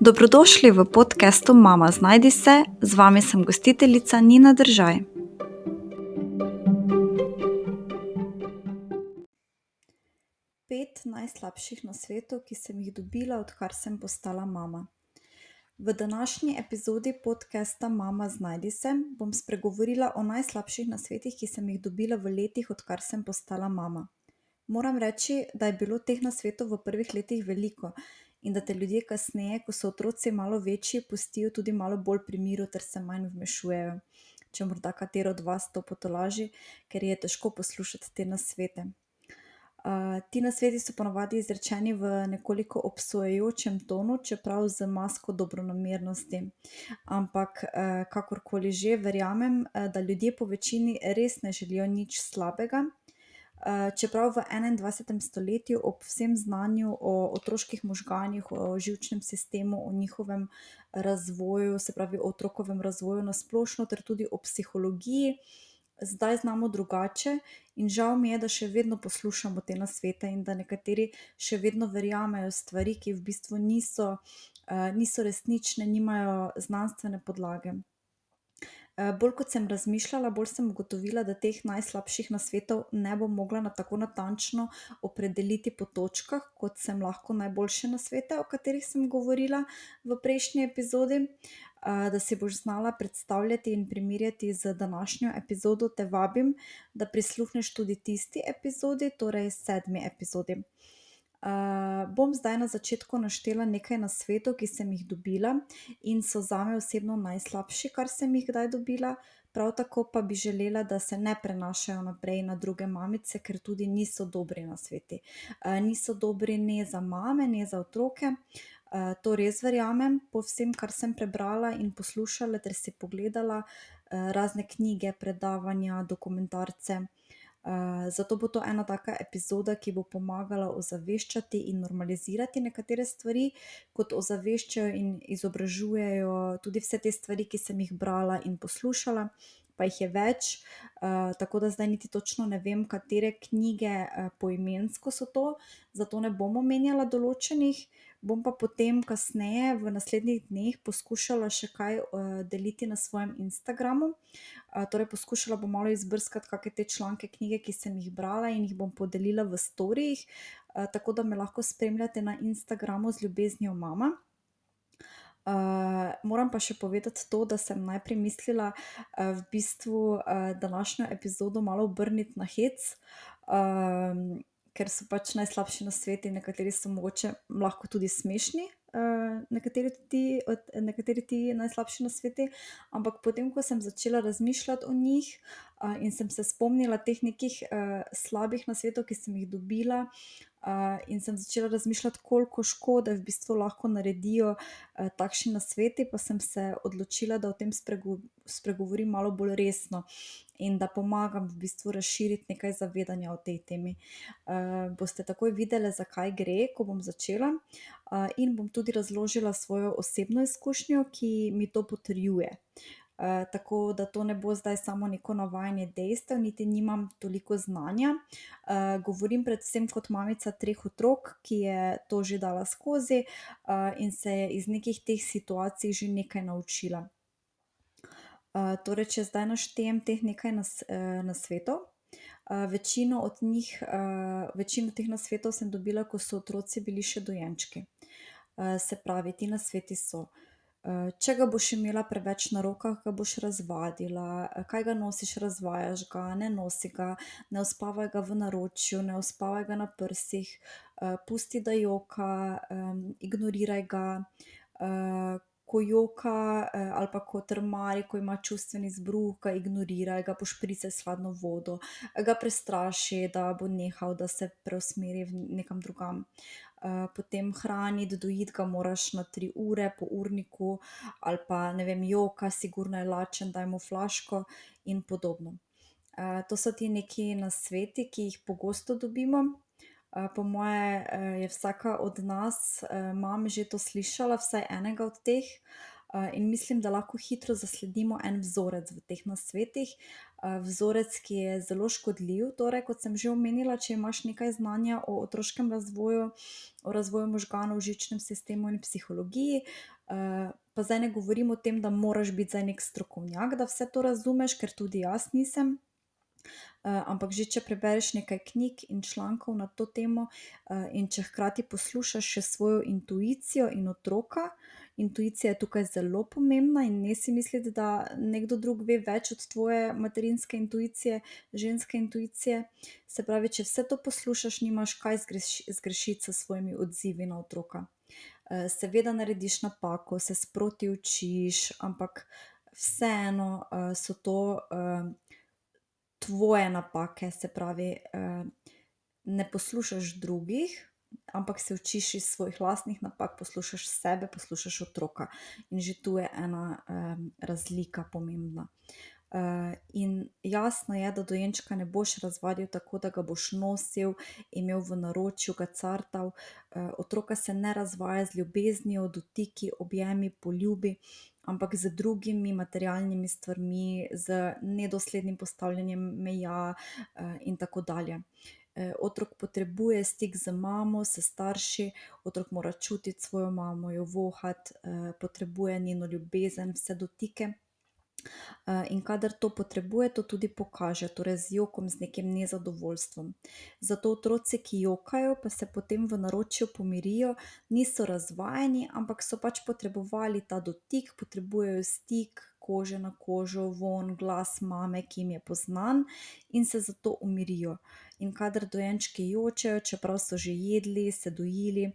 Dobrodošli v podkastu Mama Znajdi se, z vami sem gostiteljica Nina Držaj. Pet najslabših na svetu, ki sem jih dobila, odkar sem postala mama. V današnji epizodi podcasta Mama Znajdi se bom spregovorila o najslabših nasvetih, ki sem jih dobila v letih, odkar sem postala mama. Moram reči, da je bilo teh nasvetov v prvih letih veliko in da te ljudje kasneje, ko so otroci malo večji, pustijo tudi malo bolj pri miru ter se manj vmešujejo. Če morda katero od vas to potolaži, ker je težko poslušati te nasvete. Uh, ti nasveti so ponovadi izrečeni v nekoliko obsojajočem tonu, čeprav z masko dobronamernosti. Ampak, uh, kakorkoli že, verjamem, uh, da ljudje po večini res ne želijo nič slabega, čeprav v 21. stoletju, ob vsem znanju o otroških možganih, o živčnem sistemu, o njihovem razvoju, se pravi o otrokovem razvoju na splošno, ter tudi o psihologiji, zdaj znamo drugače. In žal mi je, da še vedno poslušamo te nasvete in da nekateri še vedno verjamejo stvari, ki v bistvu niso, uh, niso resnične, nimajo znanstvene podlage. Eh, bolj kot sem razmišljala, bolj sem ugotovila, da teh najslabših nasvetov ne bom mogla na tako natančno opredeliti po točkah, kot sem lahko najboljše nasvete, o katerih sem govorila v prejšnji epizodi. Eh, da si boš znala predstavljati in primerjati z današnjo epizodo, te vabim, da prisluhneš tudi tisti epizodi, torej sedmi epizodi. Uh, bom zdaj na začetku naštela nekaj nasvetov, ki sem jih dobila in so za me osebno najslabši, kar sem jih kdaj dobila. Prav tako pa bi želela, da se ne prenašajo naprej na druge mamice, ker tudi niso dobri na sveti. Uh, niso dobri ne za mame, ne za otroke. Uh, to res verjamem, po vsem, kar sem prebrala in poslušala, ter si pogledala uh, razne knjige, predavanja, dokumentarce. Eh, zato bo to ena taka epizoda, ki bo pomagala ozaveščati in normalizirati nekatere stvari, kot ozaveščajo in izobražujejo tudi vse te stvari, ki sem jih brala in poslušala. Pa jih je več, uh, tako da zdaj niti točno ne vem, katere knjige uh, poimensko so to, zato ne bom omenjala določenih, bom pa potem, kasneje, v naslednjih dneh, poskušala še kaj uh, deliti na svojem Instagramu. Uh, torej, poskušala bom malo izbrskati kakšne te članke, knjige, ki sem jih brala in jih bom podelila v storijih, uh, tako da me lahko spremljate na Instagramu z ljubeznijo mama. Uh, moram pa še povedati to, da sem najprej mislila uh, v bistvu uh, današnjo epizodo malo obrniti na hec. Uh, ker so pač najslabši na svetu, nekateri so mogoče tudi smešni, uh, nekateri, ti, ti najslabši na svetu. Ampak potem, ko sem začela razmišljati o njih uh, in sem se spomnila teh nekih uh, slabih na svetu, ki sem jih dobila, uh, in sem začela razmišljati, koliko škode v bistvu lahko naredijo uh, takšni nasveti, pa sem se odločila, da o tem sprego spregovorim malo bolj resno in da pomagam v bistvu razširiti nekaj zavedanja o tej temi. Uh, boste takoj videli, zakaj gre, ko bom začela, uh, in bom tudi razložila svojo osebno izkušnjo, ki mi to potrjuje. Tako da to ne bo zdaj samo neko navajanje dejstev, niti nimam toliko znanja. Govorim predvsem kot mamica treh otrok, ki je to že dala skozi in se je iz nekih teh situacij že nekaj naučila. Torej, če zdaj naštejem teh nekaj nas, večino od njih, uh, večino teh nasvetov sem dobila, ko so otroci bili še dojenčki. Uh, se pravi, ti nasveti so. Eh, če ga boš imela preveč na rokah, ga boš razvadila, eh, kaj ga nosiš, razvajaš ga, ne nosi ga, ne uspavaj ga v naročju, ne uspavaj ga na prsih, eh, pusti da joka, ignoriraj ga. Ko joka ali pa ko trmari, ko ima čustveni zbruh, ga ignoriraj, ga pošpricaj s hladno vodo, ga prestraši, da bo nehal, da se preusmeri v nekam drugam. Eh, potem hraniti, dojiti ga moraš na tri ure po urniku, ali pa ne vem, joka, sigurno je lačen, daj mu flaško in podobno. Uh, to so ti neki nasveti, ki jih pogosto dobimo. Uh, po moje uh, je vsaka od nas, uh, mam že to slišala, vsaj enega od teh. in mislim, da lahko hitro zasledimo en vzorec v teh nasvetih. Vzorec, ki je zelo škodljiv, torej, kot sem že omenila, če imaš nekaj znanja o otroškem razvoju, o razvoju možganov, živčnem sistemu in psihologiji. Pa zdaj ne govorim o tem, da moraš biti zdaj neki strokovnjak, da vse to razumeš, ker tudi jaz nisem. Ampak že če prebereš nekaj knjig in člankov na to temo, in če hkrati poslušaš še svojo intuicijo in otroka, intuicija je tukaj zelo pomembna in ne si misliti, da nekdo drug ve več od tvoje materinske intuicije, ženske intuicije. Se pravi, če vse to poslušaš, nimaš kaj zgrešiti s svojimi odzivi na otroka. Seveda narediš napako, se sproti učiš, ampak vseeno, so to, tvoje napake, se pravi, ne poslušaš drugih, ampak se učiš iz svojih lastnih napak, poslušaš sebe, poslušaš otroka. In že tu je ena, razlika pomembna. In jasno je, da dojenčka ne boš razvadil tako, da ga boš nosil, imel v naročju, ga cartal. Otroka se ne razvaja z ljubeznijo, dotiki, objemi, poljubi, ampak z drugimi materialnimi stvarmi, z nedoslednim postavljanjem meja, in tako dalje. Otrok potrebuje stik z mamo, s starši, otrok mora čutiti svojo mamo, jo vohati, potrebuje njeno ljubezen, vse dotike. In kadar to potrebuje, to tudi pokaže, torej z jokom, z nekim nezadovoljstvom. Zato otroci, ki jokajo, pa se potem v naročju pomirijo, niso razvajeni, ampak so pač potrebovali ta dotik, potrebujejo stik, kože na kožo, vonj, glas mame, ki jim je poznan, in se zato umirijo. In kadar dojenčki jočejo, čeprav so že jedli, se dojili,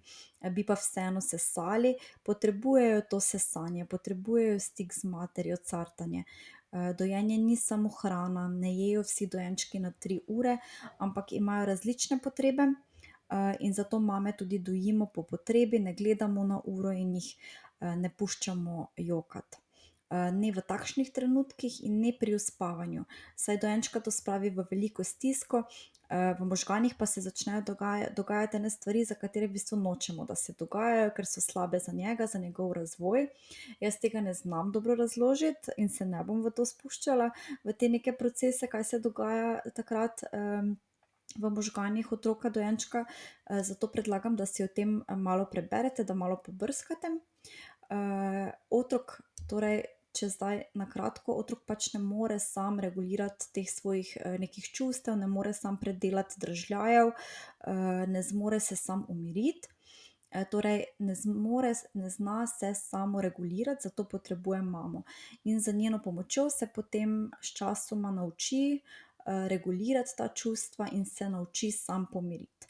bi pa vseeno sesali, potrebujejo to sesanje, potrebujejo stik z materjo, cartanje. Dojenje ni samo hrana, ne jejo vsi dojenčki na tri ure, ampak imajo različne potrebe, in zato mame tudi dojimo po potrebi, ne gledamo na uro in jih, ne puščamo jokati. Ne v takšnih trenutkih in ne pri uspavanju, saj dojenčka to spravi v veliko stisko, v možganih pa se začnejo dogajati ene stvari, za katere v bistvu nočemo, da se dogajajo, ker so slabe za njega, za njegov razvoj. Jaz tega ne znam dobro razložiti in se ne bom v to spuščala, v te neke procese, kaj se dogaja takrat, v možganih otroka, dojenčka. Zato predlagam, da si o tem malo preberete, da malo pobrskate. Otrok torej, če zdaj na kratko, otrok pač ne more sam regulirati teh svojih, nekih čustev, ne more sam predelati dražljajev, ne zmore se sam umiriti. Torej ne zmore, ne zna se samoregulirati, zato potrebuje mamo. In z njeno pomočjo se potem sčasoma nauči, regulirati ta čustva in se nauči sam pomiriti.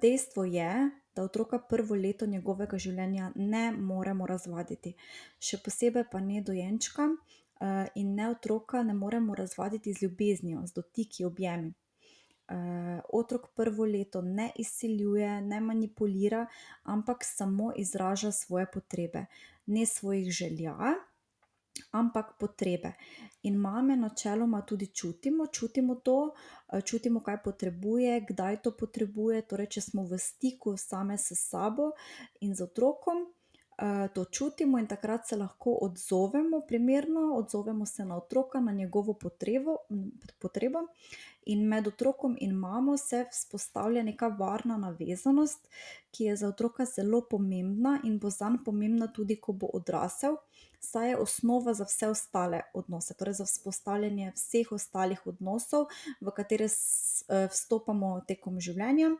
Dejstvo je, da otroka prvo leto njegovega življenja ne moremo razvaditi. Še posebej pa ne dojenčka, in ne otroka ne moremo razvaditi z ljubeznijo, z dotiki, objemi. Otrok prvo leto ne izsiljuje, ne manipulira, ampak samo izraža svoje potrebe. Ne svojih želja, ampak potrebe. In mame načeloma tudi čutimo, čutimo to, čutimo, kaj potrebuje, kdaj to potrebuje, torej če smo v stiku same s sabo in z otrokom, to čutimo in takrat se lahko odzovemo primerno, odzovemo se na otroka, na njegovo potrebo, potrebo. In med otrokom in mamo se vzpostavlja neka varna navezanost, ki je za otroka zelo pomembna in bo zanj pomembna tudi, ko bo odrasel, saj je osnova za vse ostale odnose, torej za vzpostavljanje vseh ostalih odnosov, v katere vstopamo tekom življenja.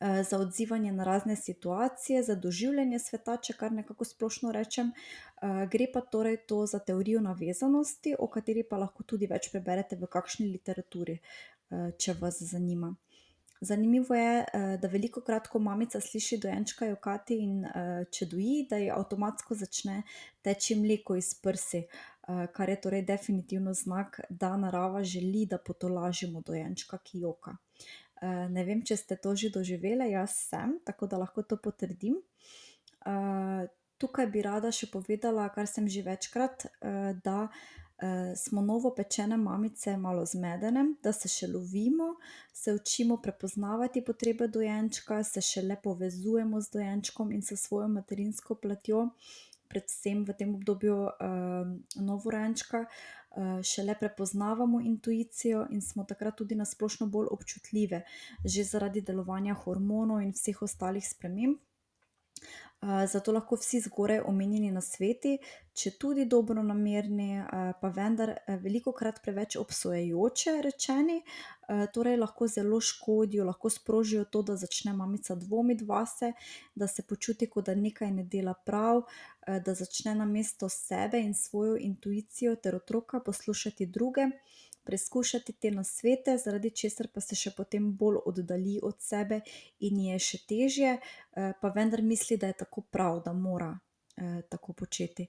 Za odzivanje na razne situacije, za doživljanje sveta, če kar nekako splošno rečem. Gre pa torej to za teorijo navezanosti, o kateri pa lahko tudi več preberete v kakšni literaturi, če vas zanima. Zanimivo je, da velikokrat, ko mamica sliši dojenčka jokati in, če doji, da ji avtomatsko začne teči mleko iz prsi, kar je torej definitivno znak, da narava želi, da potolažimo dojenčka, ki joka. Ne vem, če ste to že doživele, jaz sem, tako da lahko to potrdim. Tukaj bi rada še povedala, kar sem že večkrat, da, smo novopečene mamice malo zmedene, da se še lovimo, se učimo prepoznavati potrebe dojenčka, se šele povezujemo z dojenčkom in s svojo materinsko platjo. predvsem v tem obdobju novorojenčka, šele prepoznavamo intuicijo in smo takrat tudi na splošno bolj občutljive, že zaradi delovanja hormonov in vseh ostalih sprememb. Zato lahko vsi zgoraj omenjeni nasveti, četudi dobronamerni, pa vendar, velikokrat preveč obsojajoče rečeni, torej lahko zelo škodijo, lahko sprožijo to, da začne mamica dvomiti vase, da se počuti, kot da nekaj ne dela prav, da začne namesto sebe in svojo intuicijo ter otroka poslušati druge, preizkušati te nasvete, zaradi česar pa se še potem bolj oddalji od sebe in je še težje, pa vendar misli, da je tako prav, da mora, tako početi.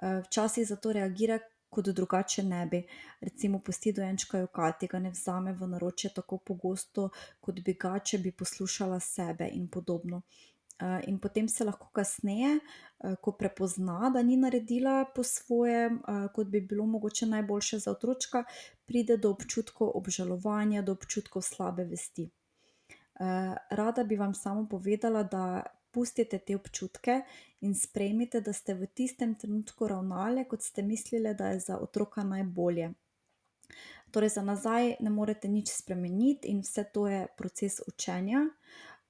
včasih zato reagira, kot drugače ne bi. Recimo pusti dojenčka jokati, ga ne vzame v naročje tako pogosto, kot bi ga, če bi poslušala sebe in podobno. In potem se lahko kasneje, ko prepozna, da ni naredila po svoje, kot bi bilo mogoče najboljše za otročka, pride do občutkov obžalovanja, do občutkov slabe vesti. rada bi vam samo povedala, da pustite te občutke in sprejmite, da ste v tistem trenutku ravnale, kot ste mislile, da je za otroka najbolje. Torej za nazaj ne morete nič spremeniti in vse to je proces učenja.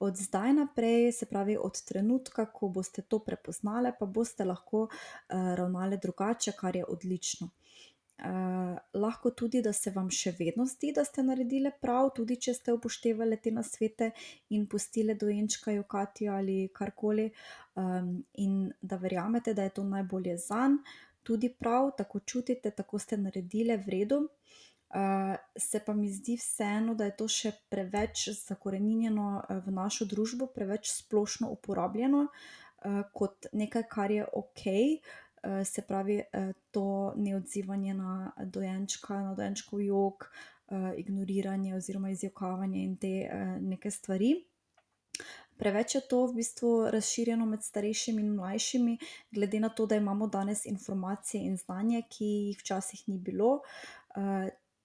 Od zdaj naprej, se pravi od trenutka, ko boste to prepoznale, pa boste lahko, ravnale drugače, kar je odlično. lahko tudi, da se vam še vedno zdi, da ste naredile prav, tudi če ste upoštevale te nasvete in pustile dojenčka jokati ali karkoli, in da verjamete, da je to najbolje zanj, tudi prav, tako čutite, tako ste naredile, v redu. Se pa mi zdi vseeno, da je to še preveč zakoreninjeno, v našo družbo, preveč splošno uporabljeno, kot nekaj, kar je okej, se pravi, to neodzivanje na dojenčka, na dojenčkov jok, ignoriranje oziroma izjokavanje in te, neke stvari. Preveč je to v bistvu razširjeno med starejšimi in mlajšimi, glede na to, da imamo danes informacije in znanje, ki jih včasih ni bilo.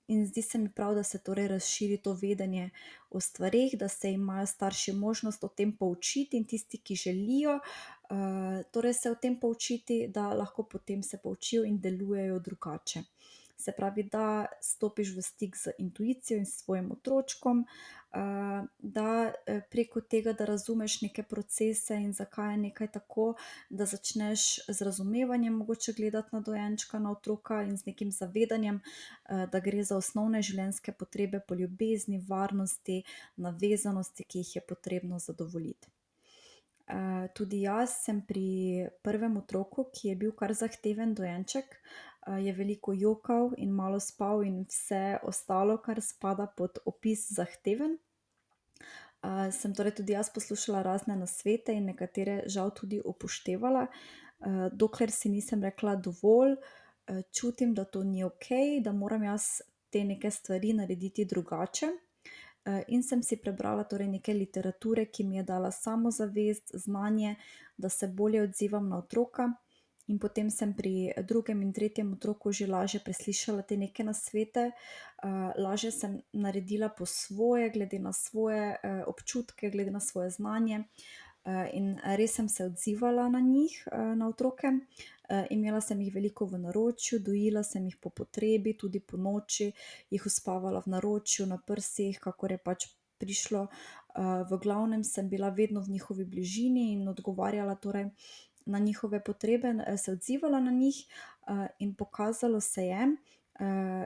In zdi se mi prav, da se torej razširi to vedenje o stvareh, da se imajo starši možnost o tem poučiti, in tisti, ki želijo, torej se o tem poučiti, da lahko potem se poučijo in delujejo drugače. Se pravi, da stopiš v stik z intuicijo in svojim otročkom, da, preko tega, da razumeš neke procese in zakaj je nekaj tako, da začneš z razumevanjem mogoče gledati na dojenčka, na otroka in z nekim zavedanjem, da gre za osnovne življenjske potrebe po ljubezni, varnosti, navezanosti, ki jih je potrebno zadovoljiti. tudi jaz sem pri prvem otroku, ki je bil kar zahteven dojenček, je veliko jokal in malo spal in vse ostalo, kar spada pod opis zahteven, sem torej tudi jaz poslušala razne nasvete in nekatere žal tudi upoštevala. dokler si nisem rekla: "Dovolj, čutim, da to ni okej, da moram jaz te neke stvari narediti drugače." in sem si prebrala torej nekaj literature, ki mi je dala samozavest, znanje, da se bolje odzivam na otroka. In potem sem pri drugem in tretjem otroku že lažje preslišala te neke nasvete, lažje sem naredila po svoje, glede na svoje, občutke, glede na svoje znanje, in res sem se odzivala na njih, na otroke. imela sem jih veliko v naročju, dojila sem jih po potrebi, tudi ponoči jih uspavala v naročju, na prsih, kakor je pač prišlo. v glavnem sem bila vedno v njihovi bližini in odgovarjala torej na njihove potrebe, se odzivala na njih, in pokazalo se je,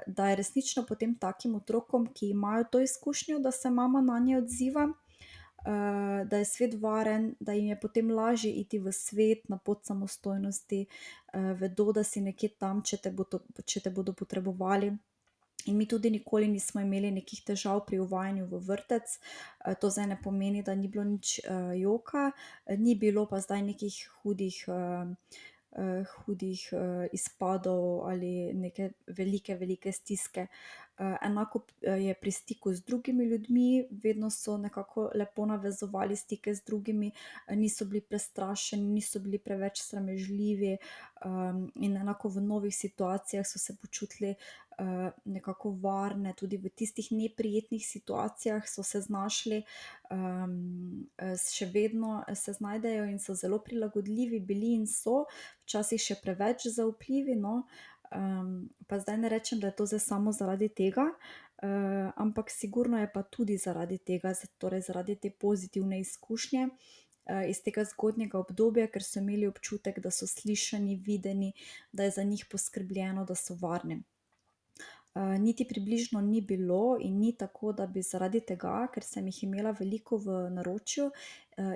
da je resnično potem takim otrokom, ki imajo to izkušnjo, da se mama nanje odziva, da je svet varen, da jim je potem lažje iti v svet, na pot samostojnosti, vedo, da si nekje tam, če te če te bodo potrebovali. In mi tudi nikoli nismo imeli nekih težav pri uvajanju v vrtec. to zdaj ne pomeni, da ni bilo nič, joka, ni bilo pa zdaj nekih hudih, hudih, izpadov ali neke velike, velike stiske. Enako je pri stiku z drugimi ljudmi, vedno so nekako lepo navezovali stike z drugimi, niso bili prestrašeni, niso bili preveč sramežljivi, in enako v novih situacijah so se počutili, nekako varne, tudi v tistih neprijetnih situacijah so se znašli, še vedno se znajdejo in so zelo prilagodljivi bili in so, včasih še preveč zaupljivi, no. Pa zdaj ne rečem, da je to samo zaradi tega, ampak sigurno je pa tudi zaradi tega, torej zaradi te pozitivne izkušnje, iz tega zgodnjega obdobja, ker so imeli občutek, da so slišani, videni, da je za njih poskrbljeno, da so varni. niti približno ni bilo in ni tako, da bi zaradi tega, ker sem jih imela veliko v naročju,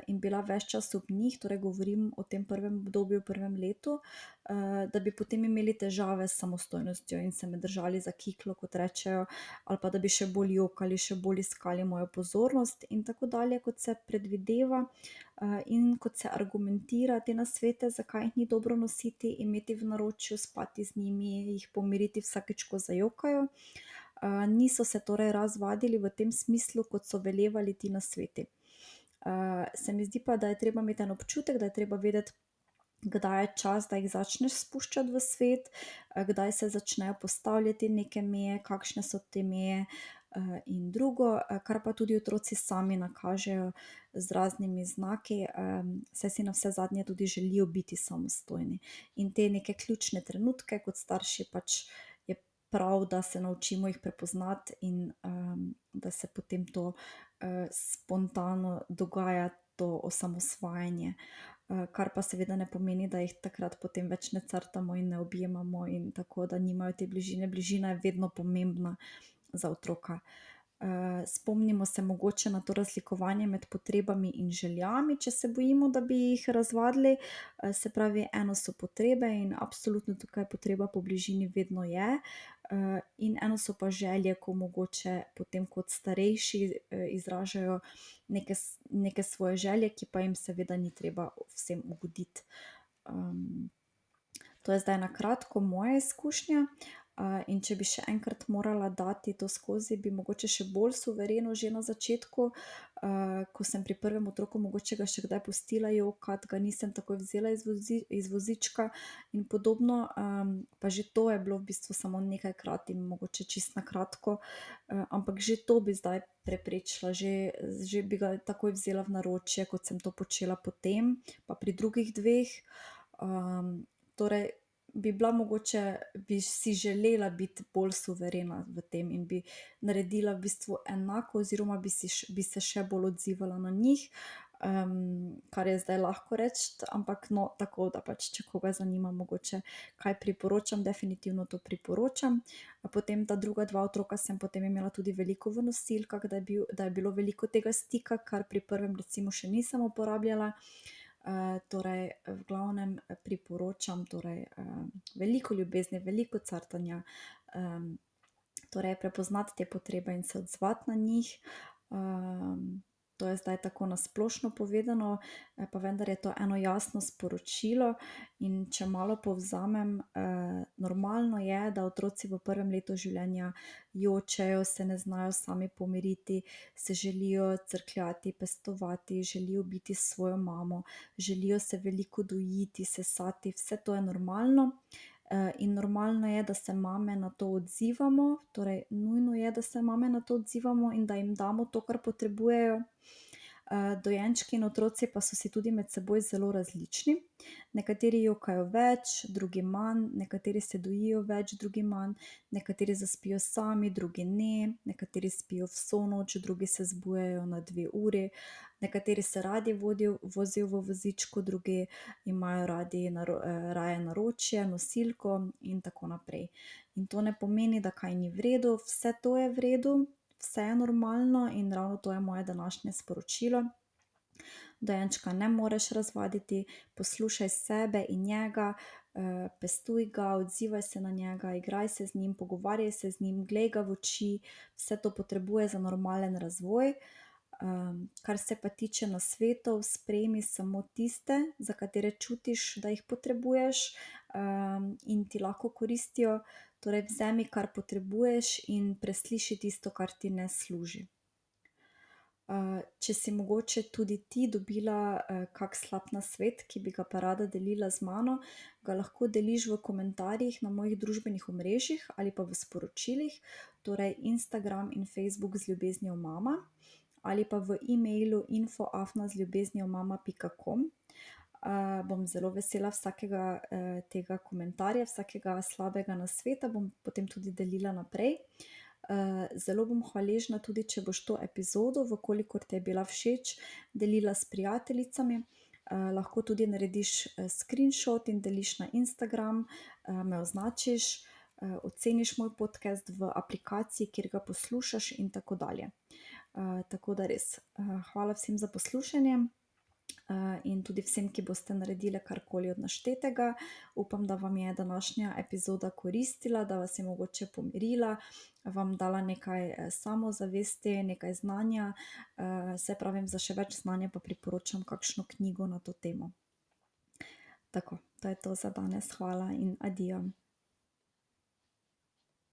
in bila ves čas ob njih, torej govorim o tem prvem obdobju, prvem letu, da bi potem imeli težave s samostojnostjo in se me držali za kiklo, kot rečejo, ali pa da bi še bolj jokali, še bolj iskali mojo pozornost in tako dalje, kot se predvideva, in kot se argumentira te nasvete, zakaj jih ni dobro nositi, imeti v naročju, spati z njimi, jih pomiriti vsakič, ko zajokajo. niso se torej res vadili v tem smislu, kot so velevali ti nasveti. Se mi zdi pa, da je treba imeti en občutek, da je treba vedeti, kdaj je čas, da jih začneš spuščati v svet, kdaj se začnejo postavljati neke meje, kakšne so te meje, in drugo, kar pa tudi otroci sami nakažejo z raznimi znaki, saj si navsezadnje tudi želijo biti samostojni. In te neke ključne trenutke kot starši pač je prav, da se naučimo jih prepoznati in, da se potem to, spontano dogaja, to osamosvajanje. kar pa seveda ne pomeni, da jih takrat potem več ne crtamo in ne objemamo in tako, da nimajo te bližine, bližina je vedno pomembna za otroka. spomnimo se mogoče na to razlikovanje med potrebami in željami, če se bojimo, da bi jih razvadili. se pravi, eno so potrebe in absolutno tukaj potreba po bližini vedno je, in eno so pa želje, ko mogoče potem kot starejši, izražajo neke neke svoje želje, ki pa jim seveda ni treba vsem ugoditi. to je zdaj na kratko moja izkušnja, in če bi še enkrat morala dati to skozi, bi mogoče še bolj suvereno že na začetku, ko sem pri prvem otroku mogoče ga še kdaj pustila jokati, ga nisem takoj vzela iz iz vozička in podobno, pa že to je bilo v bistvu samo nekajkrat in mogoče čisto na kratko. ampak že to bi zdaj preprečila, že, že bi ga takoj vzela v naročje, kot sem to počela potem pa pri drugih dveh. torej bi bila mogoče, bi si želela biti bolj suverena v tem in bi naredila v bistvu enako oziroma bi si bi se še bolj odzivala na njih, kar je zdaj lahko reči, ampak no, tako da pač, če koga zanima mogoče, kaj priporočam, definitivno to priporočam. potem ta druga dva otroka sem potem imela tudi veliko v nosilkah, da je bil, da je bilo veliko tega stika, kar pri prvem recimo še nisem uporabljala. Torej v glavnem priporočam torej, veliko ljubezni, veliko crtanja, torej prepoznati te potrebe in se odzvati na njih. To je zdaj tako na splošno povedano, pa vendar je to eno jasno sporočilo, in če malo povzamem, normalno je, da otroci v prvem letu življenja jočejo, se ne znajo sami pomiriti, se želijo crkljati, pestovati, želijo biti svojo mamo, želijo se veliko dojiti, sesati, vse to je normalno. In normalno je, da se mame na to odzivamo, torej nujno je, da se mame na to odzivamo in da jim damo to, kar potrebujejo. Dojenčki in otroci pa so si tudi med seboj zelo različni. Nekateri jokajo več, drugi manj, nekateri se dojijo več, drugi manj, nekateri zaspijo sami, drugi ne, nekateri spijo vso noč, drugi se zbujajo na dve uri, nekateri se radi vodijo, vozijo v vozičku, drugi imajo radi raje naročje, nosilko in tako naprej. In to ne pomeni, da kaj ni v redu, vse to je v redu, vse je normalno in ravno to je moje današnje sporočilo. Dojenčka ne moreš razvaditi, poslušaj sebe in njega, pestuj ga, odzivaj se na njega, igraj se z njim, pogovarjaj se z njim, glej ga v oči, vse to potrebuje za normalen razvoj. kar se pa tiče nasvetov, sprejmi samo tiste, za katere čutiš, da jih potrebuješ, in ti lahko koristijo, Torej, vzemi, kar potrebuješ, in presliši tisto, kar ti ne služi. če si mogoče tudi ti dobila, kak slab nasvet, ki bi ga pa rada delila z mano, ga lahko deliš v komentarjih na mojih družbenih omrežjih ali pa v sporočilih, torej Instagram in Facebook z ljubeznijo mama ali pa v e-mailu info afna z ljubeznijo mama pika com. Bom zelo vesela vsakega, tega komentarja, vsakega slabega nasveta bom potem tudi delila naprej. zelo bom hvaležna tudi, če boš to epizodo, v kolikor ti je bila všeč, delila s prijateljicami. lahko tudi narediš, screenshot in deliš na Instagram, me označiš, oceniš moj podcast v aplikaciji, kjer ga poslušaš, in tako dalje. tako da res, hvala vsem za poslušanje, in tudi vsem, ki boste naredile karkoli od naštetega. Upam, da vam je današnja epizoda koristila, da vas je mogoče pomirila, vam dala nekaj, samozavesti, nekaj znanja, saj pravim, za še več znanja pa priporočam kakšno knjigo na to temo. Tako, to je to za danes, hvala in adijo.